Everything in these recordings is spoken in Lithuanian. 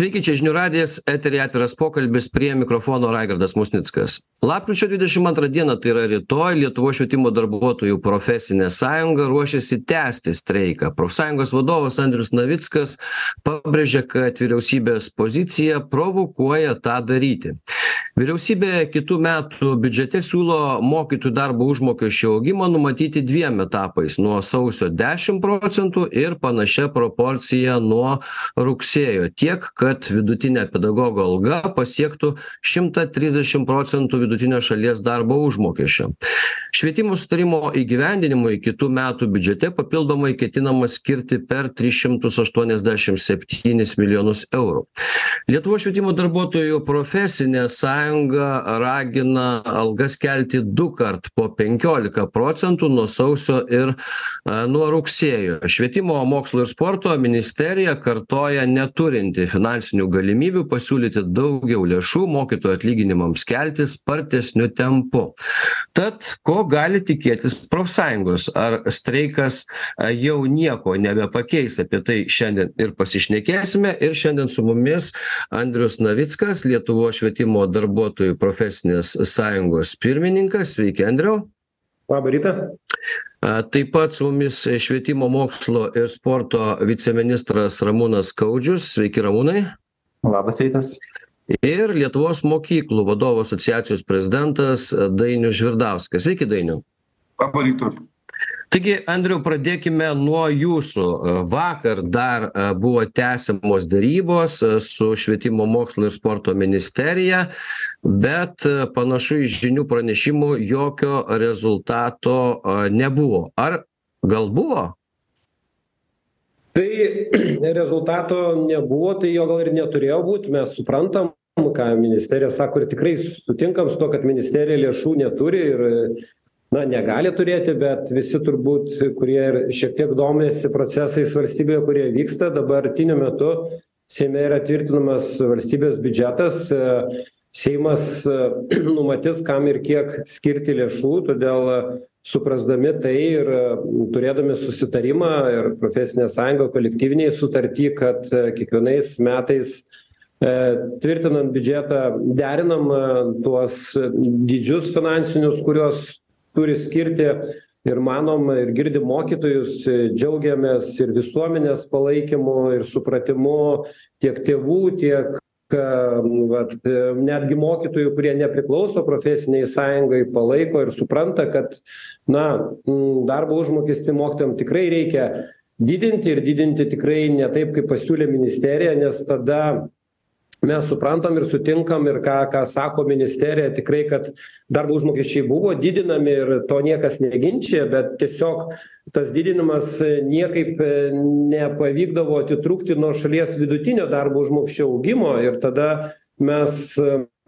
sveiki čia žinių radijas eteryje atviras pokalbis prie mikrofono raigardas musnickas. Lapkričio dvidešim antrą dieną tai yra rytoj lietuvos švietimo darbuotojų profesinė sąjunga ruošiasi tęsti streiką. Profsąjungos vadovas andrius navickas pabrėžė kad vyriausybės pozicija provokuoja tą daryti. Vyriausybė kitų metų biudžete siūlo mokytojų darbo užmokesčio augimą numatyti dviem etapais nuo sausio dešim procentų ir panašia proporcija nuo rugsėjo. Tiek kad vidutinė pedagogo alga pasiektų šimtą trisdešim procentų vidutinio šalies darbo užmokesčio. Švietimo sutarimo įgyvendinimui kitų metų biudžete papildomai ketinama skirti per tris šimtus aštuoniasdešim septynis milijonus eurų. Lietuvos švietimo darbuotojų profesinė sąjunga ragina algas kelti dukart po penkiolika procentų nuo sausio ir a nuo rugsėjo. Švietimo mokslo ir sporto ministerija kartoja neturinti finansinių galimybių pasiūlyti daugiau lėšų mokytojų atlyginimams kelti spartesniu tempu. Tad ko gali tikėtis profsąjungos? Ar streikas a jau nieko nebepakeis? Apie tai šiandien ir pasišnekėsime. Ir šiandien su mumis andrius navickas lietuvos švietimo darbuotojų profesinės sąjungos pirmininkas. Sveiki andriau. Labą rytą taip pat su mumis švietimo mokslo ir sporto viceministras ramūnas skaudžius. Sveiki ramūnai. Labas rytas. Ir lietuvos mokyklų vadovų asociacijos prezidentas dainius žvirdauskas. Sveiki dainiau. Labo ryto taigi andriau pradėkime nuo jūsų. Vakar dar buvo tęsiamos derybos su švietimo mokslo ir sporto ministerija bet panašu iš žinių pranešimų jokio rezultato nebuvo. Ar gal buvo? Tai rezultato nebuvo tai jo gal ir neturėjo būt. Mes suprantam ką ministerija sako ir tikrai sutinkam su tuo kad ministerija lėšų neturi ir na negali turėti bet visi turbūt kurie ir šiek tiek domisi procesais valstybėje kurie vyksta dabartiniu metu seime yra tvirtinamas valstybės biudžetas seimas numatys kam ir kiek skirti lėšų todėl suprasdami tai ir turėdami susitarimą ir profesinė sąjunga kolektyvinėj sutarty kad kiekvienais metais e tvirtinant biudžetą derinam tuos dydžius finansinius kuriuos turi skirti ir manom ir girdim mokytojus džiaugiamės ir visuomenės palaikymu ir supratimu tiek tėvų tiek vat netgi mokytojų kurie nepriklauso profesinei sąjungai palaiko ir supranta kad na darbo užmokestį mokytojam tikrai reikia didinti ir didinti tikrai ne taip kaip pasiūlė ministerija nes tada mes suprantam ir sutinkam ir ką ką sako ministerija tikrai kad darbo užmokesčiai buvo didinami ir to niekas neginčija bet tiesiog tas didinimas niekaip nepavykdavo atitrūkti nuo šalies vidutinio darbo užmokesčio augimo ir tada mes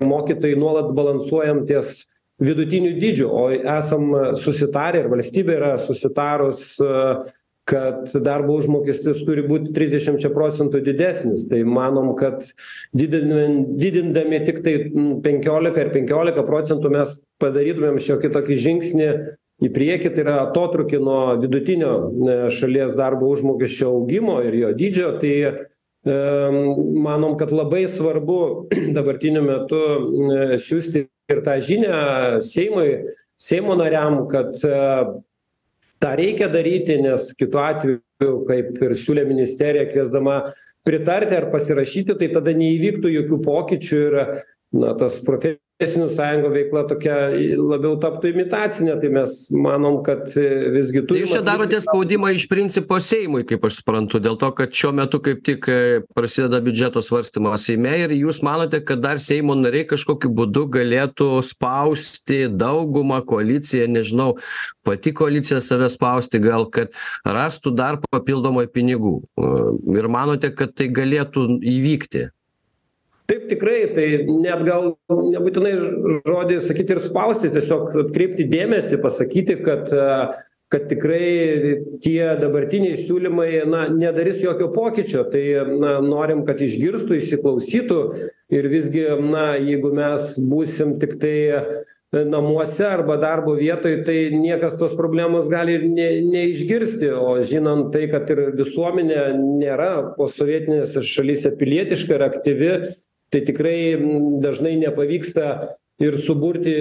mokytojai nuolat balansuojam ties vidutiniu dydžiu o esam susitarę ir valstybė yra susitarus kad darbo užmokestis turi būt trisdešimčia procentų didesnis. Tai manom kad didinant didindami tiktai penkiolika ir penkiolika procentų mes padarytumėm šiokį tokį žingsnį į priekį tai yra atotrūkį nuo vidutinio šalies darbo užmokesčio augimo ir jo dydžio. Tai manom kad labai svarbu dabartiniu metu siųsti ir tą žinią seimui seimo nariam kad tą reikia daryti nes kitu atveju kaip ir siūlė ministerija kviesdama pritarti ar pasirašyti tai tada neįvyktų jokių pokyčių ir na tas profesinių sąjungų veikla tokia labiau taptų imitacinė tai mes manom kad visgi turim jūs čia darote spaudimą iš principo seimui kaip aš suprantu dėl to kad šiuo metu kaip tik prasideda biudžeto svarstymas seime ir jūs manote kad dar seimo nariai kažkokiu būdu galėtų spausti daugumą koaliciją nežinau pati koalicija save spausti gal kad rastų dar papildomai pinigų. Ir manote kad tai galėtų įvykti taip tikrai tai net gal nebūtinai žodį sakyti ir spausti tiesiog atkreipti dėmesį pasakyti kad kad tikrai tie dabartiniai siūlymai na nedarys jokio pokyčio. Tai na norim kad išgirstų įsiklausytų ir visgi na jeigu mes būsim tiktai namuose arba darbo vietoj tai niekas tos problemos gali ir ne neišgirsti. O žinant tai kad ir visuomenė nėra posovietinėse šalyse pilietiška ir aktyvi tai tikrai dažnai nepavyksta ir suburti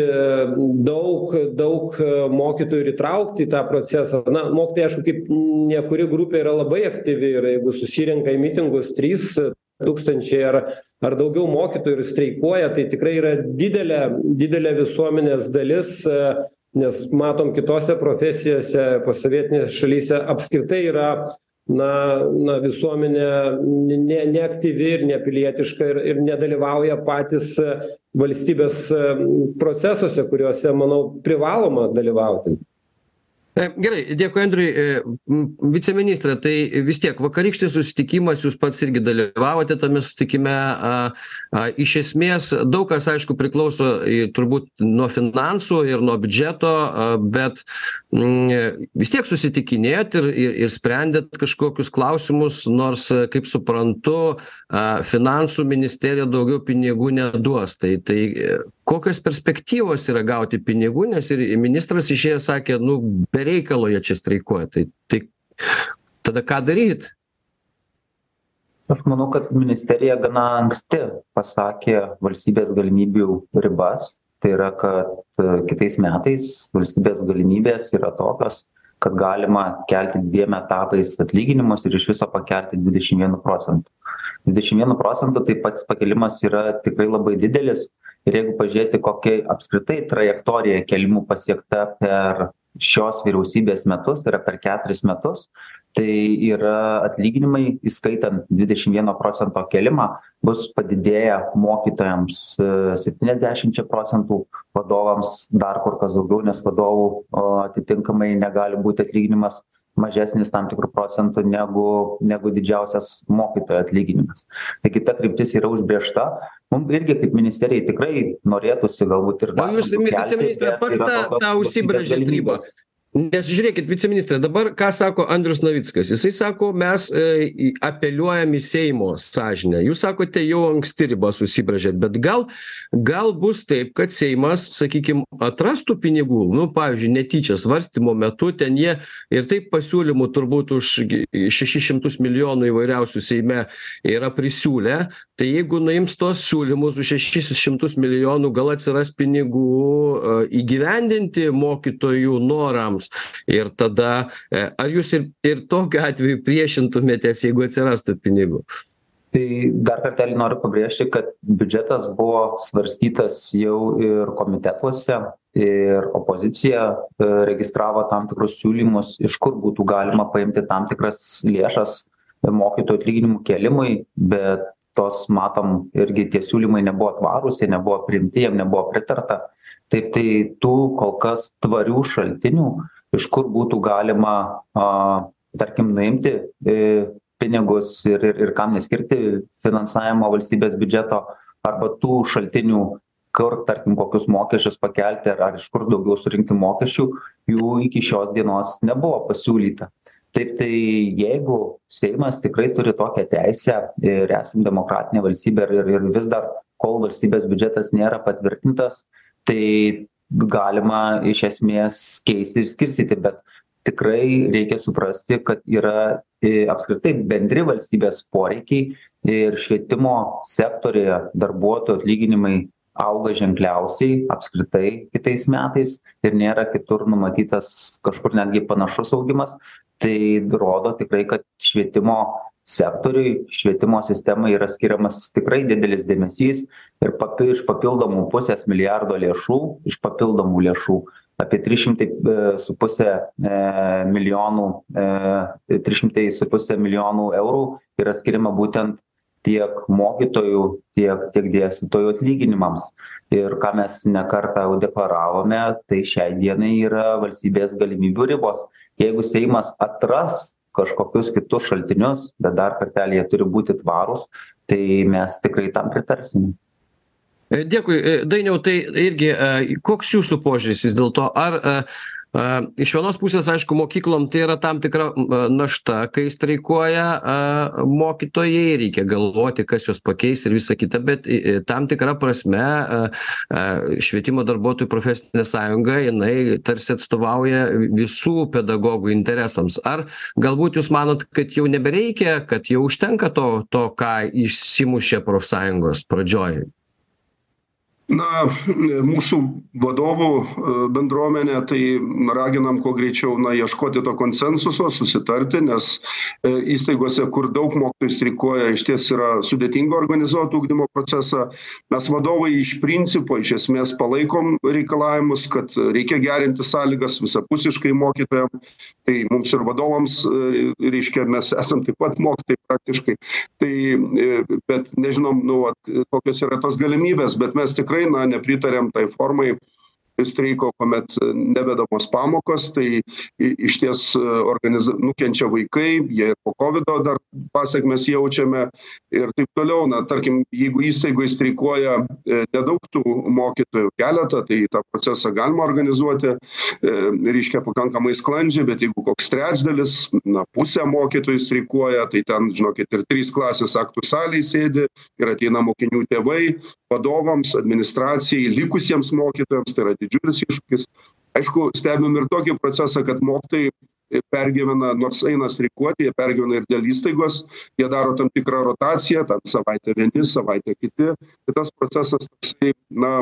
daug daug mokytojų ir įtraukti į tą procesą. Na mokytojai aišku kaip nekuri grupė yra labai aktyvi ir jeigu susirenka į mitingus trys tūkstančiai ar ar daugiau mokytojų ir streikuoja tai tikrai yra didelė didelė visuomenės dalis nes matom kitose profesijose posovietinėse šalyse apskritai yra na na visuomenė ne neaktyvi ir nepilietiška ir ir nedalyvauja patys valstybės procesuose kuriuose manau privaloma dalyvauti gerai dėkui andriui. Viceministre tai vis tiek vakarykštis susitikimas jūs pats irgi dalyvavote tame susitikime a a iš esmės daug kas aišku priklauso turbūt nuo finansų ir nuo biudžeto bet vis tiek susitikinėjot ir ir ir sprendėt kažkokius klausimus nors kaip suprantu a finansų ministerija daugiau pinigų neduos. Tai tai kokios perspektyvos yra gauti pinigų nes ir ministras išėjęs sakė nu be reikalo jie čia streikuoja. Tai tai tada ką daryt? Aš manau kad ministerija gana anksti pasakė valstybės galimybių ribas. Tai yra kad kitais metais valstybės galimybės yra tokios kad galima kelti dviem etapais atlyginimus ir iš viso pakelti dvidešim vienu procentu. Dvidešim vienu procentu tai pats pakėlimas yra tikrai labai didelis ir jeigu pažiūrėti kokia apskritai trajektorija kėlimų pasiekta per šios vyriausybės metus tai yra per keturis metus tai yra atlyginimai įskaitant dvidešim vieno procento kėlimą bus padidėję mokytojams septyniasdešimčia procentų vadovams dar kur kas daugiau nes vadovų o atitinkamai negali būti atlyginimas mažesnis tam tikru procentu negu negu didžiausias mokytojo atlyginimas. Taigi ta kryptis yra užbrėžta mum irgi kaip ministerijai tikrai norėtųsi galbūt ir o jūs viceministre pats tą tą užsibrėžėt ribą nes žiūrėkit viceministre dabar ką sako andrius navickas jisai sako mes į apeliuojam į seimo sąžinę. Jūs sakote jau anksti ribas užsibrėžėt bet gal gal bus taip kad seimas sakykim atras tų pinigų nu pavyzdžiui netyčia svarstymo metu ten jie ir taip pasiūlymų turbūt už šešis šimtus milijonų įvairiausių seime yra prisiūlę tai jeigu nuims tuos siūlymus už šešis šimtus milijonų gal atsiras pinigų įgyvendinti mokytojų norams ir tada ar jūs ir ir tokiu atveju priešintumėtės jeigu atsirastų pinigų? Tai dar kartelį noriu pabrėžti kad biudžetas buvo svarstytas jau ir komitetuose ir opozicija registravo tam tikrus siūlymus iš kur būtų galima paimti tam tikras lėšas mokytojų atlyginimų kėlimui bet tos matom irgi tie siūlymai nebuvo tvarūs jie nebuvo priimti jiem nebuvo pritarta taip tai tų kol kas tvarių šaltinių iš kur būtų galima a tarkim nuimti pinigus ir ir ir kam neskirti finansavimo valstybės biudžeto arba tų šaltinių kur tarkim kokius mokesčius pakelti ar ar iš kur daugiau surinkti mokesčių jų iki šios dienos nebuvo pasiūlyta. Taip tai jeigu seimas tikrai turi tokią teisę ir esam demokratinė valstybė ir ir vis dar kol valstybės biudžetas nėra patvirtintas tai galima iš esmės keisti ir skirstyti bet tikrai reikia suprasti kad yra apskritai bendri valstybės poreikiai ir švietimo sektoriuje darbuotojų atlyginimai auga ženkliausiai apskritai kitais metais ir nėra kitur numatytas kažkur netgi panašus augimas. Tai rodo tikrai kad švietimo sektoriui švietimo sistemai yra skiriamas tikrai didelis dėmesys ir papi iš papildomų pusės milijardo lėšų iš papildomų lėšų apie trys šimtai su puse milijonų trys šimtai su puse milijonų eurų yra skiriama būtent tiek mokytojų tiek tiek dėstytojų atlyginimams. Ir ką mes ne kartą jau deklaravome tai šiai dienai yra valstybės galimybių ribos. Jeigu seimas atras kažkokius kitus šaltinius bet dar kartelį jie turi būti tvarūs tai mes tikrai tam pritarsime. Dėkui. Dainiau tai irgi koks jūsų požiūris vis dėlto? Ar a iš vienos pusės aišku mokyklom tai yra tam tikra našta kai streikuoja a mokytojai reikia galvoti kas juos pakeis ir visa kita bet tam tikra prasme a a švietimo darbuotojų profesinė sąjunga jinai tarsi atstovauja visų pedagogų interesams. Ar galbūt jūs manot kad jau nebereikia kad jau užtenka to to ką išsimušė profsąjungos pradžioj na mūsų vadovų bendruomenė tai raginam kuo greičiau na ieškoti to konsensuso susitarti nes e įstaigose kur daug mokytojų streikuoja išties yra sudėtinga organizuot ugdymo procesą. Mes vadovai iš principo iš esmės palaikom reikalavimus kad reikia gerinti sąlygas visapusiškai mokytojam. Tai mums ir vadovams reiškia mes esam taip pat mokytojai praktiškai. Tai e bet nežinom nu vat kokios yra tos galimybės bet mes tikrai na nepritariam tai formai streiko kuomet nevedamos pamokos tai išties organiz nukenčia vaikai jie po kovido dar pasekmes jaučiame ir taip toliau. Na tarkim jeigu įstaigoj streikuoja nedaug tų mokytojų keletą tai tą procesą galima organizuoti e reiškia pakankamai sklandžiai bet jeigu koks trečdalis na pusė mokytojų streikuoja tai ten žinokit ir trys klasės aktų salėj sėdi ir ateina mokinių tėvai vadovams administracijai likusiems mokytojams tai yra didžiulis iššūkis. Aišku stebim ir tokį procesą kad mokytojai pergyvena nors eina streikuoti jie pergyvena ir dėl įstaigos jie daro tam tikrą rotaciją ten savaitę vieni savaitę kiti. Tai tas procesas toksai na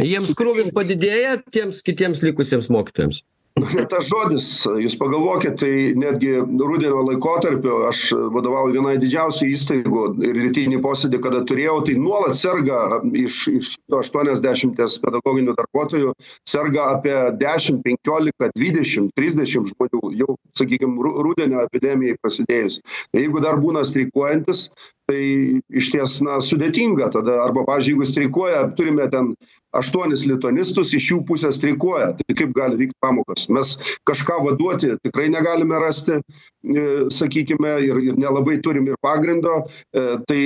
jiems krūvis padidėja tiems kitiems likusiems mokytojams tas žodis jūs pagalvokit tai netgi rudenio laikotarpiu aš vadovauju vienai didžiausių įstaigų ir rytinį posėdį kada turėjau tai nuolat serga iš iš aštuoniasdešimties pedagoginių darbuotojų serga apie dešim penkiolika dvidešim trisdešim žmonių jau sakykim ru rudenio epidemijai prasidėjus. Jeigu dar būna streikuojantys tai išties na sudėtinga tada. Arba pavyzdžiui jeigu streikuoja turime ten aštuonis lituanistus iš jų pusė streikuoja. Tai kaip gali vykt pamokos? Mes kažką vaduoti tikrai negalime rasti e sakykime ir ir nelabai turim ir pagrindo. E tai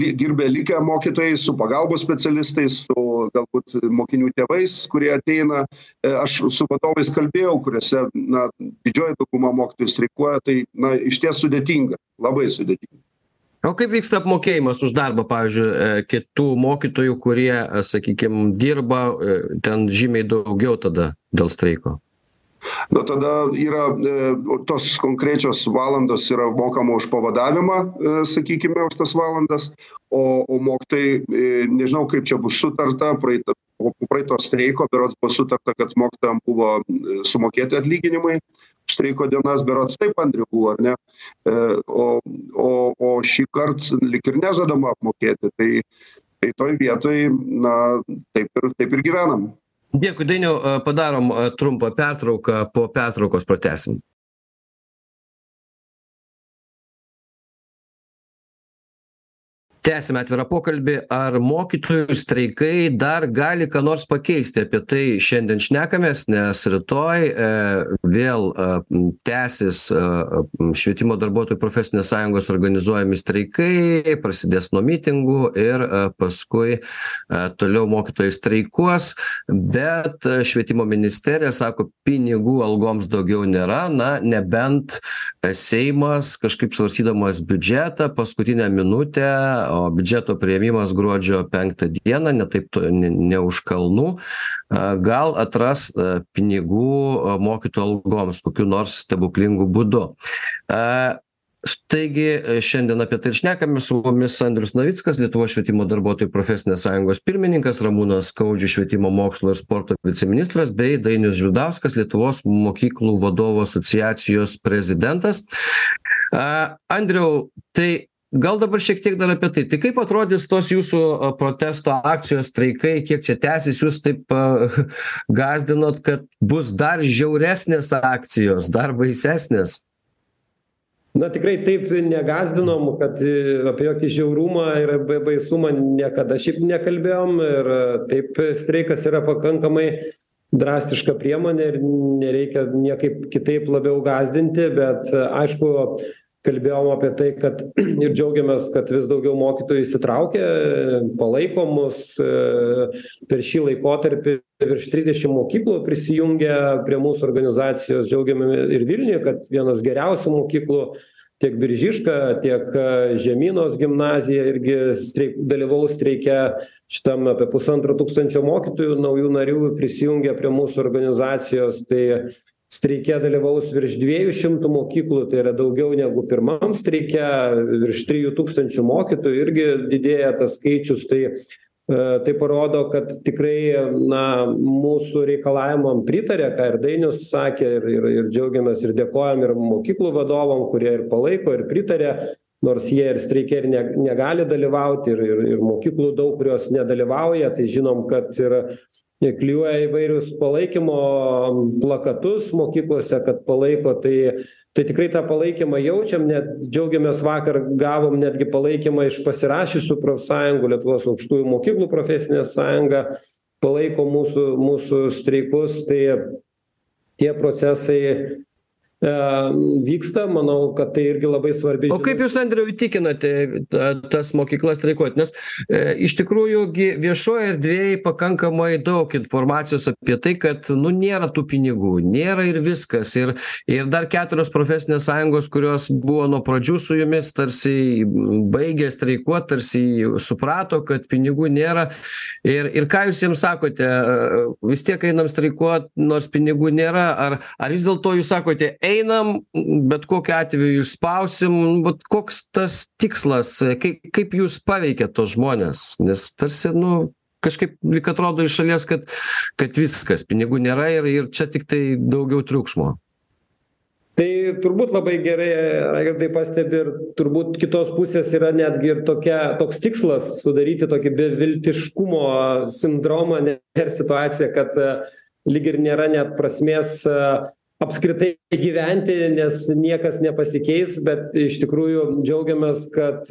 li dirbę likę mokytojai su pagalbos specialistais su galbūt mokinių tėvais kurie ateina. E aš su vadovais kalbėjau kuriuose na didžioji dauguma mokytojų streikuoja. Tai na išties sudėtinga. Labai sudėtinga o kaip vyksta apmokėjimas už darbą pavyzdžiui e kitų mokytojų kurie sakykim dirba e ten žymiai daugiau tada dėl streiko? Na tada yra e tos konkrečios valandos yra mokama už pavadavimą e sakykime už tas valandas o o mokytojai e nežinau kaip čia bus sutarta praeitą po praeito streiko berods buvo sutarta kad mokytojam buvo sumokėti atlyginimai streiko dienas berods taip andriau buvo ar ne? E o o o šįkart lyg ir nežadama apmokėti tai tai toj vietoj na taip ir taip ir gyvenam. Dėkui dainiau padarom trumpą pertrauką po pertraukos pratęsim tęsiame atvirą pokalbį. Ar mokytojų streikai dar gali ką nors pakeisti? Apie tai šiandien šnekamės nes rytoj e vėl a tęsis a švietimo darbuotojų profesinės sąjungos organizuojami streikai prasidės nuo mitingų ir paskui toliau mokytojai streikuos. Bet švietimo ministerija sako pinigų algoms daugiau nėra. Na nebent seimas kažkaip svarstydamas biudžetą paskutinę minutę o biudžeto priėmimas gruodžio penktą dieną ne taip ne ne už kalnų gal atras pinigų mokytojų algoms kokiu nors stebuklingu būdu. Taigi šiandien apie tai ir šnekamės su mumis andrius navickas lietuvos švietimo darbuotojų profesinės sąjungos pirmininkas ramūnas skaudžius švietimo mokslo ir sporto viceministras bei dainius žvirdauskas lietuvos mokyklų vadovų asociacijos prezidentas. Andriau tai gal dabar šiek tiek dar apie tai. Tai kaip atrodys tos jūsų protesto akcijos streikai kiek čia tęsis? Jūs taip gąsdinot kad bus dar žiauresnės akcijos dar baisesnės? Na tikrai taip negąsdinom kad apie jokį žiaurumą ir ba baisumą niekada šiaip nekalbėjom ir taip streikas yra pakankamai drastiška priemonė ir nereikia niekaip kitaip labiau gąsdinti bet aišku kalbėjom apie tai kad ir džiaugiamės kad vis daugiau mokytojų įsitraukia palaiko mus per šį laikotarpį virš trisdešim mokyklų prisijungė prie mūsų organizacijos. Džiaugiamėmės ir vilniuje kad vienos geriausių mokyklų tiek biržiška tiek žemynos gimnazija irgi streik dalyvaus streike. Šitam apie pusantro tūkstančio mokytojų naujų narių prisijungė prie mūsų organizacijos. Tai streike dalyvaus virš dviejų šimtų mokyklų tai yra daugiau negu pirmam streike virš trijų tūkstančių mokytojų irgi didėja tas skaičius tai tai parodo kad tikrai na mūsų reikalavimam pritaria ką ir dainius sakė ir ir ir džiaugiamės ir dėkojam ir mokyklų vadovam kurie ir palaiko ir pritaria nors jie ir streike ir ne negali dalyvauti ir ir ir mokyklų daug kurios nedalyvauja tai žinom kad ir klijuoja įvairius palaikymo plakatus mokyklose kad palaiko tai tai tikrai tą palaikymą jaučiam net džiaugiamės vakar gavom netgi palaikymą iš pasirašiusių profsąjungų lietuvos aukštųjų mokyklų profesinė sąjunga palaiko mūsų mūsų streikus tai tie procesai vyksta. Manau kad tai irgi labai svarbi o kaip jūs andriau įtikinate ta tas mokyklas streikuot? Nes iš tikrųjų gi viešoj erdvėj pakankamai daug informacijos apie tai kad nu nėra tų pinigų nėra ir viskas. Ir ir dar keturios profesinės sąjungos kurios buvo nuo pradžių su jumis tarsi baigė streikuot tarsi suprato kad pinigų nėra. Ir ir ką jūs jiems sakote? Vis tiek einam streikuot nors pinigų nėra. Ar ar vis dėlto jūs sakote einam bet kokiu atveju išspausim vat koks tas tikslas kai kaip jūs paveikiat tuos žmones nes tarsi nu kažkaip lyg atrodo iš šalies kad kad viskas pinigų nėra ir ir čia tiktai daugiau triukšmo. Tai turbūt labai gerai raigardai pastebi ir turbūt kitos pusės yra netgi ir tokia toks tikslas sudaryti tokį beviltiškumo sindromą ir situaciją kad lyg ir nėra net prasmės apskritai gyventi nes niekas nepasikeis bet iš tikrųjų džiaugiamės kad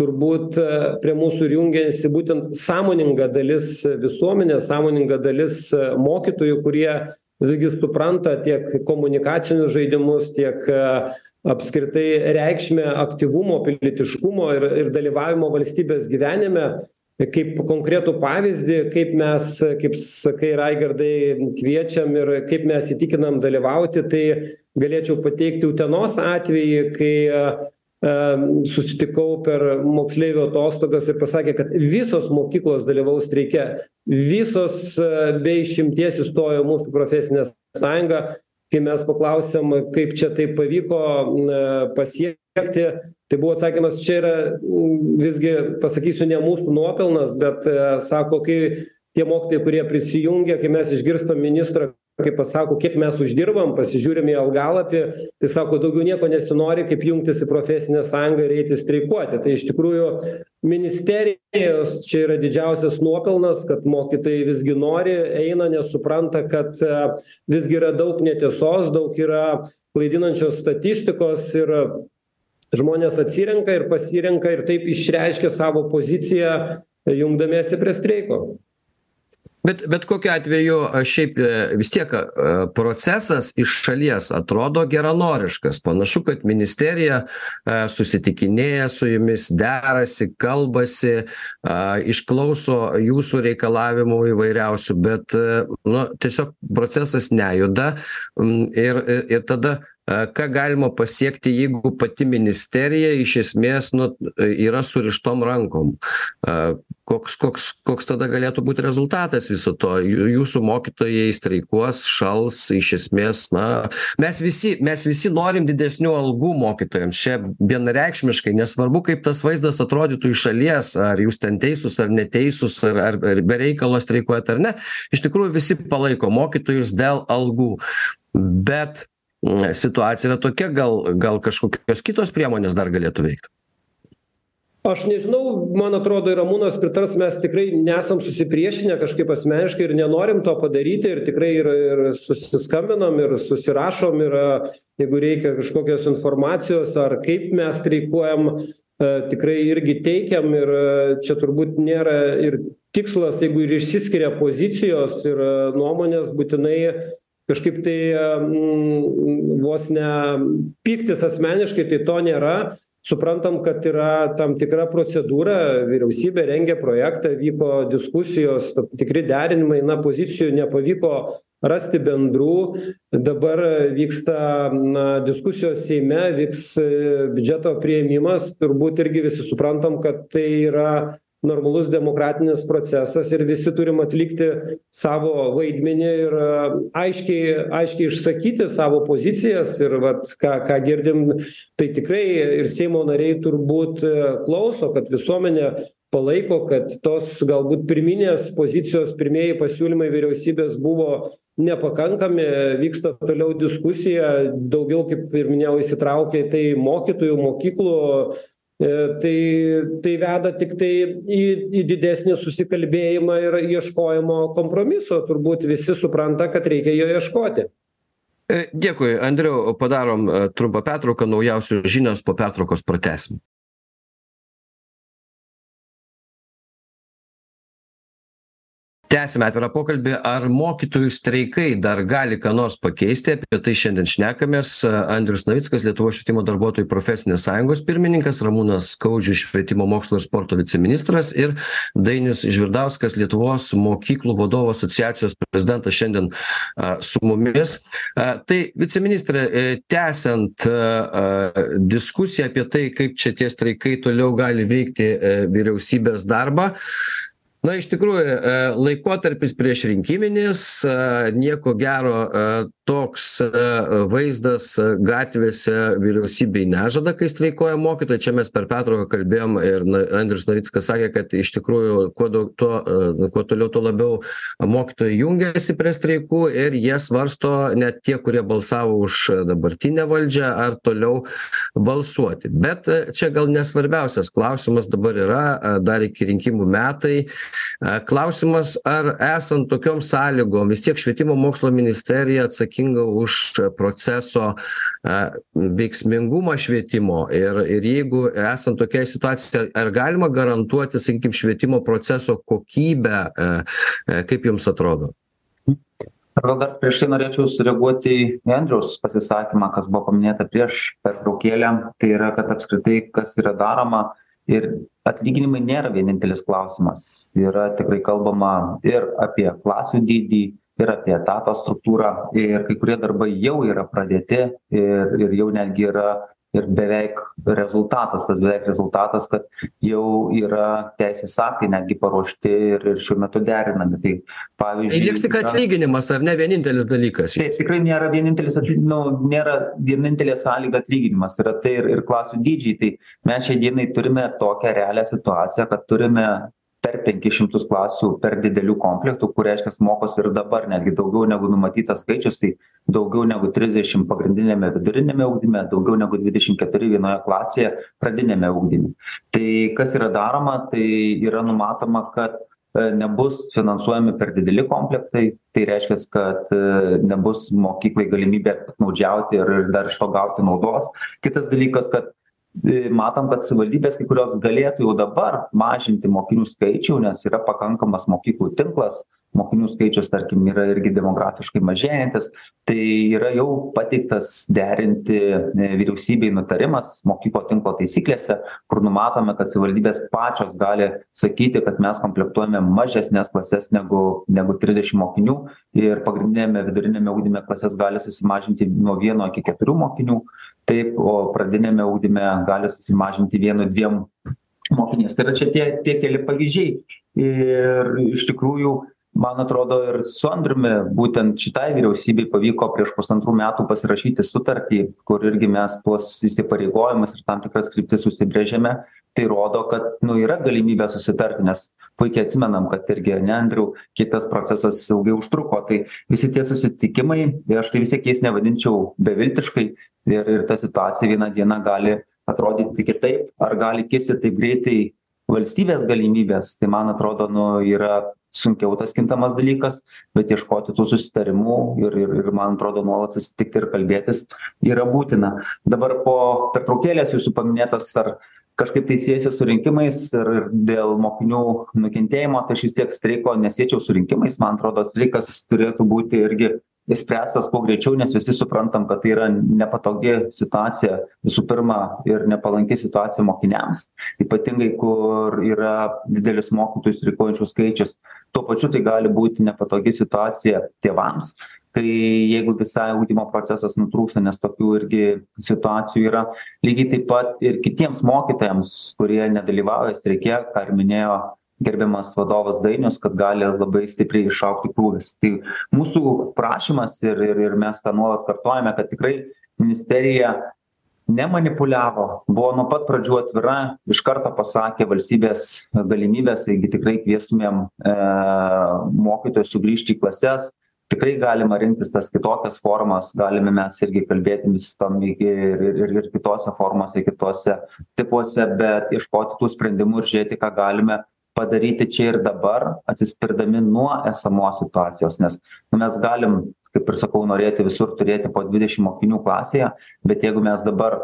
turbūt prie mūsų ir jungiasi būtent sąmoninga dalis visuomenės sąmoninga dalis mokytojų kurie visgi supranta tiek komunikacinius žaidimus tiek apskritai reikšmę aktyvumo pilietiškumo ir ir dalyvavimo valstybės gyvenime kaip konkretų pavyzdį kaip mes kaip sakai raigardai kviečiam ir kaip mes įtikinam dalyvauti tai galėčiau pateikti utenos atvejį kai susitikau per moksleivių atostogas ir pasakė kad visos mokyklos dalyvaus streike visos be išimties įstojo į mūsų profesinę sąjungą. Kai mes paklausėm kaip čia taip pavyko pasiekti tai buvo atsakymas čia yra visgi pasakysiu ne mūsų nuopelnas bet sako kai tie mokytojai kurie prisijungia kai mes išgirstam ministrą kai pasako kiek mes uždirbam pasižiūrim į algalapį tai sako daugiau nieko nesinori kaip jungtis į profesinę sąjungą ir eiti streikuoti. Tai iš tikrųjų ministerijos čia yra didžiausias nuopelnas kad mokytojai visgi nori eina nes supranta kad visgi yra daug netiesos daug yra klaidinančios statistikos ir žmonės atsirenka ir pasirenka ir taip išreiškia savo poziciją jungdamiesi prie streiko. Bet bet kokiu atveju šiaip vis tiek procesas iš šalies atrodo geranoriškas. Panašu kad ministerija susitikinėja su jumis derasi kalbasi išklauso jūsų reikalavimų įvairiausių bet nu tiesiog procesas nejuda ir ir tada ką galima pasiekti jeigu pati ministerija iš esmės nu yra surištom rankom? Koks koks koks tada galėtų būt rezultatas viso to? Jūsų mokytojai streikuos šals iš esmės na mes visi mes visi norim didesnių algų mokytojams. Čia vienareikšmiškai nesvarbu kaip tas vaizdas atrodytų iš šalies ar jūs ten teisūs ar neteisūs ar ar ar be reikalo streikuojat ar ne. Iš tikrųjų visi palaiko mokytojus dėl algų. Bet situacija yra tokia gal gal kažkokios kitos priemonės dar galėtų veikt? Aš nežinau man atrodo ir ramūnas pritars mes tikrai nesam susipriešinę kažkaip asmeniškai ir nenorim to padaryti ir tikrai ir ir susiskambinam ir susirašom ir jeigu reikia kažkokios informacijos ar kaip mes streikuojam tikrai irgi teikiam ir čia turbūt nėra ir tikslas jeigu ir išsiskiria pozicijos ir nuomonės būtinai kažkaip tai vos ne pyktis asmeniškai, tai to nėra. Suprantam, kad yra tam tikra procedūra, vyriausybė rengia projektą, vyko diskusijos, tikri derinimai, na, pozicijų nepavyko rasti bendrų. Dabar vyksta na, diskusijos Seime, vyks e, biudžeto prieimimas, turbūt irgi visi suprantam, kad tai yra normalus demokratinis procesas ir visi turim atlikti savo vaidmenį ir e, aiškiai aiškiai išsakyti savo pozicijas ir vat ką ką girdim tai tikrai ir seimo nariai turbūt e, klauso kad visuomenė palaiko kad tos galbūt pirminės pozicijos pirmieji pasiūlymai vyriausybės buvo nepakankami vyksta toliau diskusija daugiau kaip ir minėjau įsitraukė į tai mokytojų mokyklų tai tai veda tiktai į į didesnį susikalbėjimą ir ieškojimo kompromiso. Turbūt visi supranta kad reikia jo ieškoti. E, dėkui andriau. Padarom e, trumpą pertrauką. Naujausios žinios po pertraukos pratęsim tęsiame atvirą pokalbį. Ar mokytojų streikai dar gali ką nors pakeisti? Apie tai šiandien šnekamės. Andrius navickas lietuvos švietimo darbuotojų profesinės sąjungos pirmininkas ramūnas skaudžius švietimo mokslo ir sporto viceministras ir dainius žvirdauskas lietuvos mokyklų vadovų asociacijos prezidentas šiandien a, su mumis. A, tai viceministre e, tęsiant a, diskusiją apie tai kaip čia tie streikai toliau gali veikti e, vyriausybės darbą na iš tikrųjų e, laikotarpis priešrinkiminis e, nieko gero e, toks vaizdas gatvėse vyriausybei nežada kai streikuoja mokytojai. Čia mes per pertrauką kalbėjom ir na andrius navickas sakė kad iš tikrųjų kuo daug tuo kuo toliau tuo labiau mokytojai jungiasi prie streikų ir jie svarsto net tie kurie balsavo už dabartinę valdžią ar toliau balsuoti. Bet čia gal ne svarbiausias klausimas dabar yra dar iki rinkimų metai Klausimas, ar esant tokiom sąlygom, vis tiek švietimo mokslo ministerija atsakinga už proceso veiksmingumą švietimo ir, ir jeigu esant tokiai situacijai, ar galima garantuoti, sakykime, švietimo proceso kokybę, kaip jums atrodo? Gal dar prieš tai norėčiau sureaguoti į Andriaus pasisakymą, kas buvo paminėta prieš pertraukėlę. Tai yra, kad apskritai, kas yra daroma, ir atlyginimai nėra vienintelis klausimas. Yra tikrai kalbama ir apie klasių dydį ir apie etato struktūrą. Ir kai kurie darbai jau yra pradėti ir ir jau netgi yra ir beveik rezultatas tas beveik rezultatas kad jau yra teisės aktai netgi paruošti ir ir šiuo metu derinami. Tai pavyzdžiui tai liks tik atlyginimas ar ne vienintelis dalykas? Taip tikrai nėra vienintelis nu nėra vienintelė sąlyga atlyginimas yra tai ir ir klasių dydžiai. Tai mes šiai dienai turime tokią realią situaciją kad turime per penkis šimtus klasių per didelių komplektų kur reiškias mokosi ir dabar netgi daugiau negu numatytas skaičius tai daugiau negu trisdešim pagrindiniame viduriniame ugdyme daugiau negu dvidešim keturi vienoje klasėje pradiniame ugdyme. Tai kas yra daroma? Tai yra numatoma kad e, nebus finansuojami per dideli komplektai. Tai reiškias kad e, nebus mokyklai galimybė piktnaudžiauti ir dar iš to gauti naudos. Kitas dalykas kad matom kad savivaldybės kai kurios galėtų jau dabar mažinti mokinių skaičių nes yra pakankamas mokyklų tinklas. Mokinių skaičius tarkim yra irgi demografiškai mažėjantis. Tai yra jau pateiktas derinti e, vyriausybei nutarimas mokyklų tinklo taisyklėse kur numatome kad savivaldybės pačios gali sakyti kad mes komplektuojame mažesnes klases negu negu trisdešim mokinių ir pagrindiniame viduriniame ugdyme klases gali susimažinti nuo vieno iki keturių mokinių taip o pradiniame ugdyme gali susimažinti vienu dviem mokiniais. Tai yra čia tie tie keli pavyzdžiai. Ir iš tikrųjų man atrodo ir su andriumi būtent šitai vyriausybei pavyko prieš pusantrų metų pasirašyti sutartį kur irgi mes tuos įsipareigojimus ir tam tikras kryptis užsibrėžėme. Tai rodo kad nu yra galimybė susitarti nes puikiai atsimenam kad irgi ane andriau kiek tas procesas ilgai užtruko. Tai visi tie susitikimai ir aš tai vis tiek jais nevadinčiau beviltiškai ir ir ta situacija vieną dieną gali atrodyti kitaip ar gali kisti taip greitai valstybės galimybės. Tai man atrodo nu yra sunkiau tas kintamas dalykas bet ieškoti tų susitarimų ir ir ir man atrodo nuolat susitikti ir kalbėtis yra būtina. Dabar po pertraukėlės jūsų paminėtas ar kažkaip tai siejasi su rinkimais ir ir dėl mokinių nukentėjimo tai aš vis tiek streiko nesiečiau su rinkimais. Man atrodo streikas turėtų būti irgi išspręstas kuo greičiau nes visi suprantam kad tai yra nepatogi situacija visų pirma ir nepalanki situacija mokiniams. Ypatingai kur yra didelis mokytojų streikuojančių skaičius tuo pačiu tai gali būti nepatogi situacija tėvams. Tai jeigu visai ugdymo procesas nutrūksta nes tokių irgi situacijų yra lygiai taip pat ir kitiems mokytojams kurie nedalyvauja streike ką ir minėjo gerbiamas vadovas dainius kad gali labai stipriai išaugti krūvis. Tai mūsų prašymas ir ir ir mes tą nuolat kartojame kad tikrai ministerija nemanipuliavo buvo nuo pat pradžių atvira iš karto pasakė valstybės galimybes taigi tikrai kviestumėm e mokytojus sugrįžti į klases. Tikrai galima rinktis tas kitokias formas galime mes irgi kalbėti vystom iki ir ir ir kitose formose kituose tipuose bet ieškoti tų sprendimų ir žiūrėti ką galime padaryti čia ir dabar atsispirdami nuo esamos situacijos nes nu mes galim kaip ir sakau norėti visur turėti po dvidešim mokinių klasėje bet jeigu mes dabar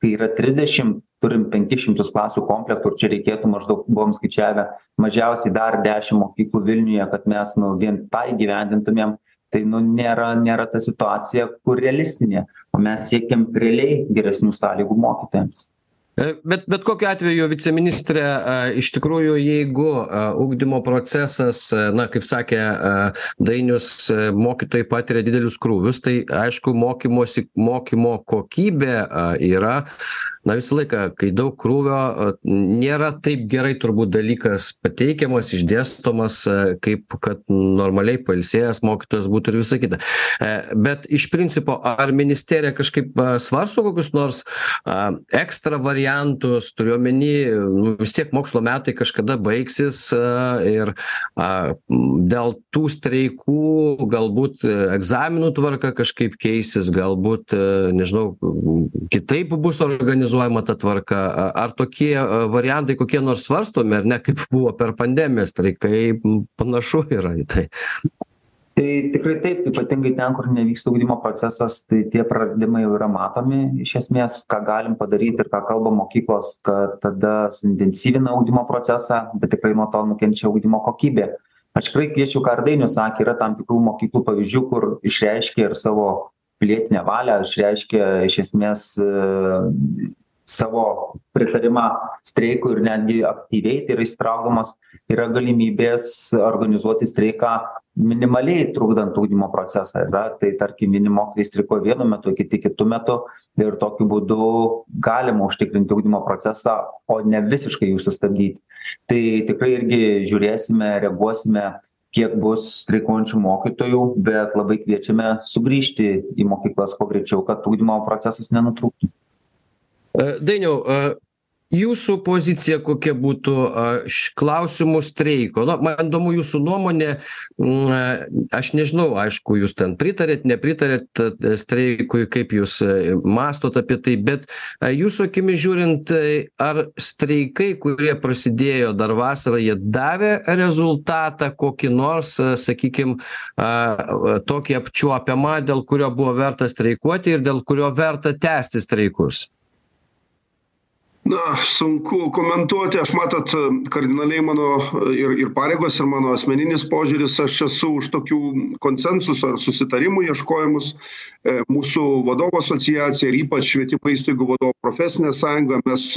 kai yra trisdešim turim penkis šimtus klasių komplektų ir čia reikėtų maždaug buvom skaičiavę mažiausiai dar dešim mokyklų vilniuje kad mes nu vien tą įgyvendintumėm tai nu nėra nėra ta situacija kur realistinė o mes siekiam realiai geresnių sąlygų mokytojams bet bet kokiu atveju viceministre iš tikrųjų jeigu ugdymo procesas na kaip sakė dainius mokytojai patiria didelius krūvius tai aišku mokymosi mokymo kokybė yra na visą laiką kai daug krūvio nėra taip gerai turbūt dalykas pateikiamas išdėstomas kaip kad normaliai pailsėjęs mokytojas būtų ir visa kita. E, bet iš principo ar ministerija kažkaip svarsto kokius nors ekstra variantus turiu omeny nu vis tiek mokslo metai kažkada baigsis ir dėl tų streikų galbūt egzaminų tvarka kažkaip keisis galbūt nežinau kitaip bus organizuojama ta tvarka? Ar tokie variantai kokie nors svarstomi ar ne kaip buvo per pandemiją streikai panašu yra į tai? Tai tikrai taip ypatingai ten kur nevyksta ugdymo procesas tai tie praradimai jau yra matomi. Iš esmės ką galim padaryt ir ką kalba mokyklos kad tada suintensyvina ugdymo procesą bet tikrai nuo to nukenčia ugdymo kokybė. Aš tikrai kviesčiau ką ir dainius sakė yra tam tikrų mokyklų pavyzdžių kur išreiškė ir savo pilietinę valią išreiškė iš esmės savo pritarimą streikui ir netgi aktyviai tai yra įsitraukdamos yra galimybės organizuoti streiką minimaliai trukdant ugdymo procesą yra tai tarkim vieni mokytojai streikuoja vienu metu kiti kitu metu ir tokiu būdu galima užtikrinti ugdymo procesą o ne visiškai jį sustabdyti. Tai tikrai irgi žiūrėsime reaguosime kiek bus streikuojančių mokytojų bet labai kviečiame sugrįžti į mokyklas kuo greičiau kad ugdymo procesas nenutrūktų dainiau a jūsų pozicija kokia būtų aš klausimu streiko? Na man įdomu jūsų nuomonė. Na aš nežinau aišku jūs ten pritariat nepritariat streikui kaip jūs mąstot apie tai bet jūsų akimis žiūrint ar streikai kurie prasidėjo dar vasarą jie davė rezultatą kokį nors sakykim a tokį apčiuopiamą dėl kurio buvo verta streikuoti ir dėl kurio verta tęsti streikus na sunku komentuoti. Aš matot kardinaliai mano ir ir pareigos ir mano asmeninis požiūris aš esu už tokių konsensuso ar susitarimų ieškojimus. E, mūsų vadovų asociacija ir ypač švietimo įstaigų vadovų profesinė sąjunga mes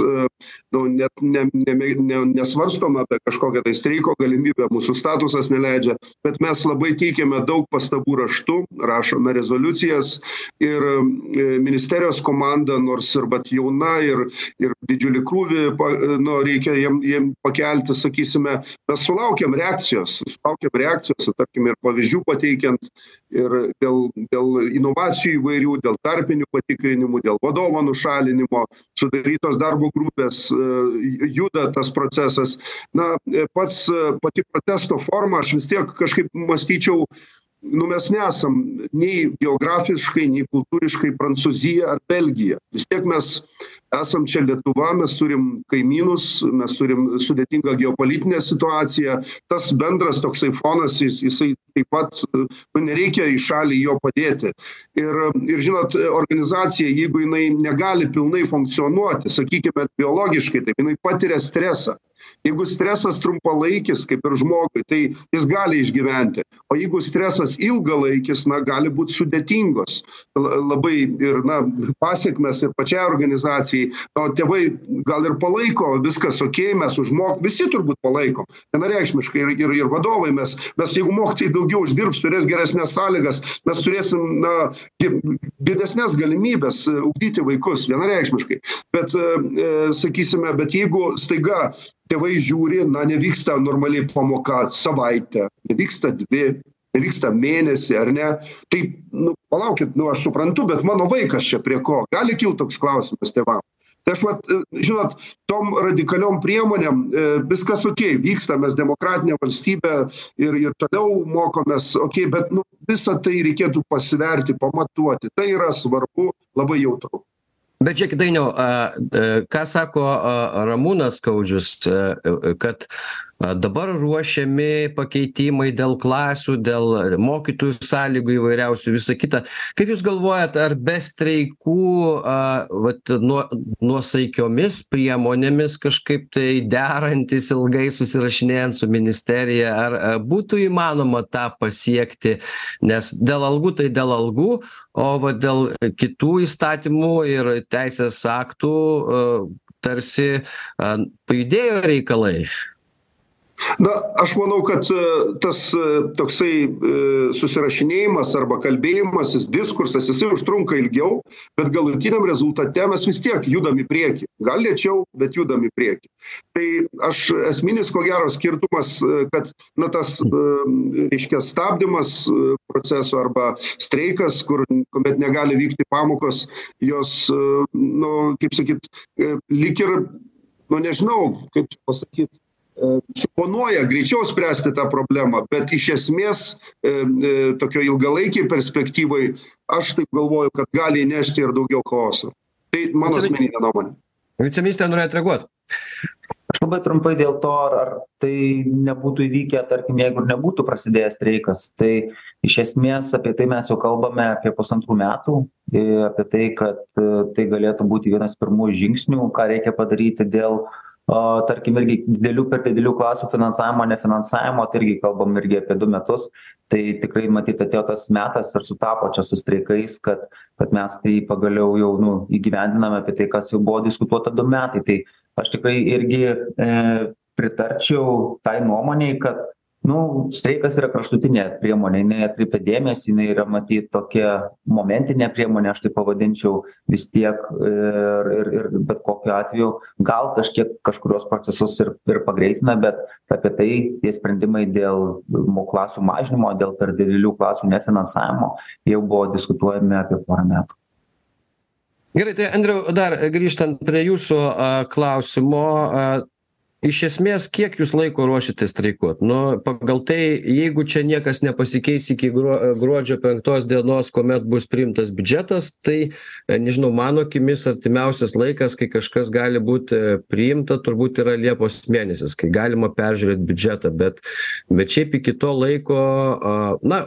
nu net ne ne ne nesvarstom apie kažkokią tai streiko galimybę mūsų statusas neleidžia bet mes labai teikiame daug pastabų raštu rašome rezoliucijas ir e, ministerijos komanda nors ir vat jauna ir ir didžiulį krūvį pa nu reikia jiem jiem pakelti sakysime mes sulaukėm reakcijos sulaukėm reakcijos tarkim ir pavyzdžių pateikiant ir dėl dėl inovacijų įvairių dėl tarpinių patikrinimų dėl vadovo nušalinimo sudarytos darbo grupės juda tas procesas. Na pats pati protesto forma aš vis tiek kažkaip mąstyčiau nu mes nesam nei geografiškai nei kultūriškai prancūzija ar belgija. Vis tiek mes esam čia lietuva mes turim kaimynus mes turim sudėtingą geopolitinę situaciją. Tas bendras toksai fonas jis jisai taip pat nu nereikia į šalį jo padėti. Ir ir žinot organizacija jeigu jinai negali pilnai funkcionuoti sakykime biologiškai taip jinai patiria stresą jeigu stresas trumpalaikis kaip ir žmogui tai jis gali išgyventi. O jeigu stresas ilgalaikis na gali būt sudėtingos. La labai ir na pasekmės ir pačiai organizacijai. O tėvai gal ir palaiko viskas okei mes už mo visi turbūt palaiko. Vienareikšmiškai ir ir ir vadovai mes mes jeigu mokytojai daugiau uždirbs turės geresnes sąlygas mes turėsim na gi didesnes galimybes ugdyti vaikus. Vienareikšmiškai. Bet e, sakysime bet jeigu staiga tėvai žiūri na nevyksta normaliai pamoka savaitę nevyksta dvi nevyksta mėnesį ar ne? Tai nu palaukit nu aš suprantu bet mano vaikas čia prie ko? Gali kilt toks klausimas tėvam. Tai aš vat žinot tom radikaliom priemonėm e, viskas okei vyksta mes demokratinė valstybė ir ir toliau mokomės okei bet nu visa tai reikėtų pasverti pamatuoti. Tai yra svarbu labai jautru bet žiūrėkit dainiau a ką sako ramūnas skaudžius kad dabar ruošiami pakeitimai dėl klasių dėl mokytojų sąlygų įvairiausių visa kita. Kaip jūs galvojat ar be streikų a vat nuo nuosaikiomis priemonėmis kažkaip tai derantis ilgai susirašinėjant su ministerija ar būtų įmanoma tą pasiekti? Nes dėl algų tai dėl algų o va dėl kitų įstatymų ir teisės aktų tarsi a pajudėjo reikalai na aš manau kad e, tas e, toksai e, susirašinėjimas arba kalbėjimasis diskursas jisai užtrunka ilgiau bet galutiniam rezultate mes vis tiek judam į priekį. Gal lėčiau bet judam į priekį. Tai aš esminis ko gero skirtumas kad na tas reiškia stabdymas proceso arba streikas kur kuomet negali vykti pamokos jos nu kaip sakyt lyg ir nu nežinau kaip čia pasakyt suponuoja greičiau spręsti tą problemą bet iš esmės e, e, tokioj ilgalaikėj perspektyvoj aš taip galvoju kad gali įnešti ir daugiau chaoso. Tai mano asmeninė nuomonė. Viceministre norėjot reaguot. Aš labai trumpai dėl to ar ar tai nebūtų įvykę tarkim jeigu ir nebūtų prasidėjęs streikas tai iš esmės apie tai mes jau kalbame apie pusantrų metų ir apie tai kad e, tai galėtų būti vienas pirmųjų žingsnių ką reikia padaryti dėl o tarkim irgi didelių per didelių klasių finansavimo nefinansavimo tai irgi kalbam irgi apie du metus tai tikrai matyt atėjo tas metas ir sutapo čia su streikais kad kad mes tai pagaliau jau nu įgyvendiname apie tai kas jau buvo diskutuota du metai. Tai aš tikrai irgi e pritarčiau tai nuomonei kad nu streikas yra kraštutinė priemonė jinai atkreipia dėmesį jinai yra matyt tokia momentinė priemonė aš taip pavadinčiau vis tiek ir ir ir bet kokiu atveju gal kažkiek kažkuriuos procesus ir ir pagreitina bet apie tai tie sprendimai dėl mo klasių mažinimo dėl per didelių klasių nefinansavimo jau buvo diskutuojami apie porą metų. Gerai tai andriau dar grįžtant prie jūsų a klausimo a iš esmės kiek jūs laiko ruošiatės streikuot? Nu pagal tai jeigu čia niekas nepasikeis iki gruo gruodžio penktos dienos kuomet bus priimtas biudžetas tai nežinau mano akimis artimiausias laikas kai kažkas gali būt priimta turbūt yra liepos mėnesis kai galima peržiūrėt biudžetą bet bet šiaip iki to laiko a na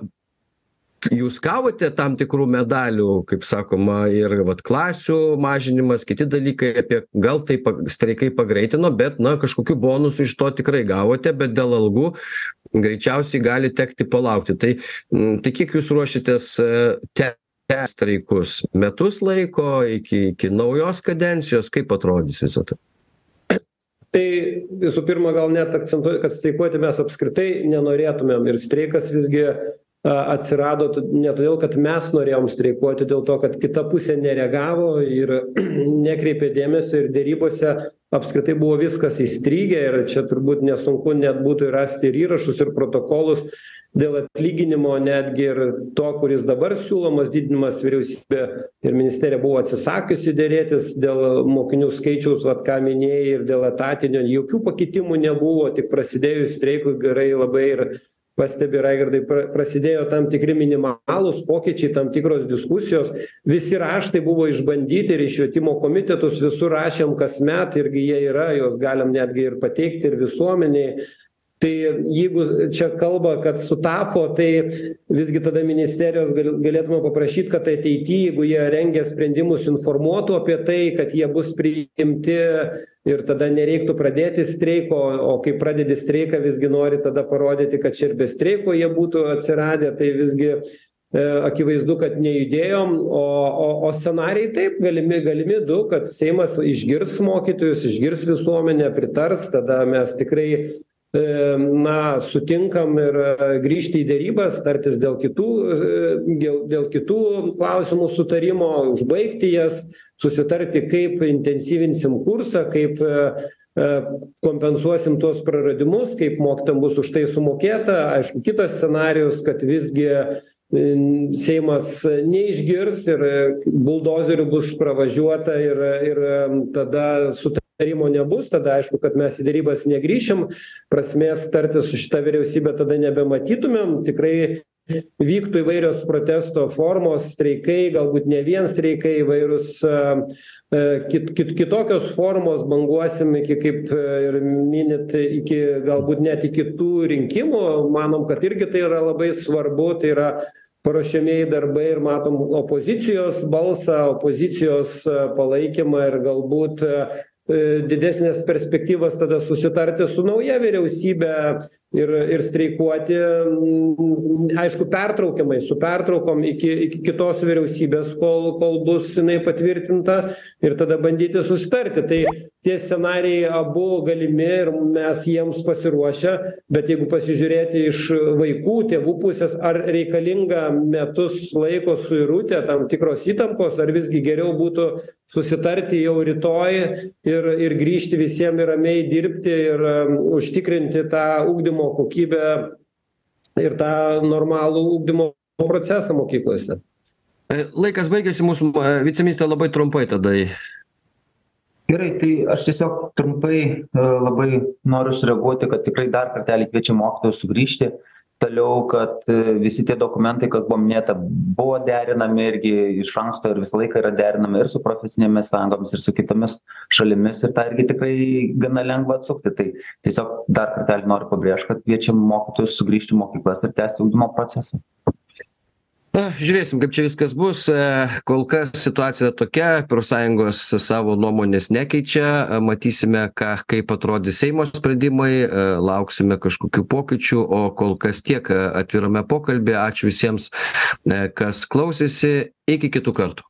jūs gavote tam tikrų medalių kaip sakoma ir vat klasių mažinimas kiti dalykai apie gal tai streikai pagreitino bet na kažkokių bonusų iš to tikrai gavote bet dėl algų greičiausiai gali tekti palaukti. Tai tai kiek jūs ruošiatės tęst streikus? Metus laiko iki iki naujos kadencijos? Kaip atrodys visa tai? Tai visų pirma gal net akcentuoju kad streikuoti mes apskritai nenorėtumėm ir streikas visgi atsirado ne todėl kad mes norėjom streikuoti dėl to kad kita pusė nereagavo ir nekreipė dėmesio ir derybose apskritai buvo viskas įstrigę ir čia turbūt nesunku net būtų rasti ir įrašus ir protokolus dėl atlyginimo netgi ir to kuris dabar siūlomas didinimas vyriausybė ir ministerija buvo atsisakiusi derėtis dėl mokinių skaičiaus vat ką minėjai ir dėl etatinio jokių pakitimų nebuvo tik prasidėjus streikui gerai labai ir pastebi raigardai pra prasidėjo tam tikri minimalūs pokyčiai tam tikros diskusijos. Visi raštai buvo išbandyti ir į švietimo komitetus visur rašėm kasmet irgi jie yra juos galim netgi ir pateikti ir visuomenei tai jeigu čia kalba kad sutapo tai visgi tada ministerijos gal galėtume paprašyt kad ateity jeigu jie rengia sprendimus informuotų apie tai kad jie bus priimti ir tada nereiktų pradėti streiko o kai pradedi streiką visgi nori tada parodyti kad čia ir be streiko jie būtų atsiradę. Tai visgi e, akivaizdu kad nejudėjom. O o o scenarijai taip galimi galimi du kad seimas išgirs mokytojus išgirs visuomenę pritars tada mes tikrai na sutinkam ir e, grįžti į derybas tartis dėl kitų dėl dėl kitų klausimų sutarimo užbaigti jas susitarti kaip intensyvinsim kursą kaip kompensuosim tuos praradimus kaip mokytojam bus už tai sumokėta. Aišku kitas scenarijus kad visgi seimas neišgirs ir buldozeriu bus pravažiuota ir ir tada sutarimo nebus tada aišku kad mes į derybas negrįšim prasmės tartis su šita vyriausybe tada nebematytumėm. Tikrai vyktų įvairios protesto formos streikai galbūt ne vien streikai įvairūs kit kit kitokios formos banguosim iki kaip ir minit iki galbūt net iki tų rinkimų. Manom kad irgi tai yra labai svarbu tai yra paruošiamieji darbai ir matom opozicijos balsą opozicijos palaikymą ir galbūt didesnes perspektyvas tada susitarti su nauja vyriausybe ir ir streikuoti aišku pertraukiamai su pertraukom iki iki kitos vyriausybės kol kol bus jinai patvirtinta ir tada bandyti susitarti. Tai tie scenarijai abu galimi ir mes jiems pasiruošę bet jeigu pasižiūrėti iš vaikų tėvų pusės ar reikalinga metus laiko suirutė tam tikros įtampos ar visgi geriau būtų susitarti jau rytoj ir ir grįžti visiem ramiai dirbti ir užtikrinti tą ugdymo kokybę ir tą normalų ugdymo procesą mokyklose. Laikas baigėsi mūsų viceministre labai trumpai tada. Gerai tai aš tiesiog trumpai labai noriu sureaguoti kad tikrai dar kartelį kviečiam mokytojus sugrįžti toliau kad visi tie dokumentai kas buvo minėta buvo derinami irgi iš anksto ir visą laiką yra derinami ir su profesinėmis sąjungomis ir su kitomis šalimis ir tą irgi tikrai gana lengva atsukti. Tai tiesiog dar kartelį noriu pabrėžt kad kviečiam mokytojus sugrįžti į mokyklas ir tęsti ugdymo procesą na žiūrėsim kaip čia viskas bus. Kol kas situacija tokia profsąjungos savo nuomonės nekeičia. Matysime ką kaip atrodys seimo sprendimai. Lauksime kažkokių pokyčių. O kol kas tiek atvirame pokalbyje. Ačiū visiems kas klausėsi. Iki kitų kartų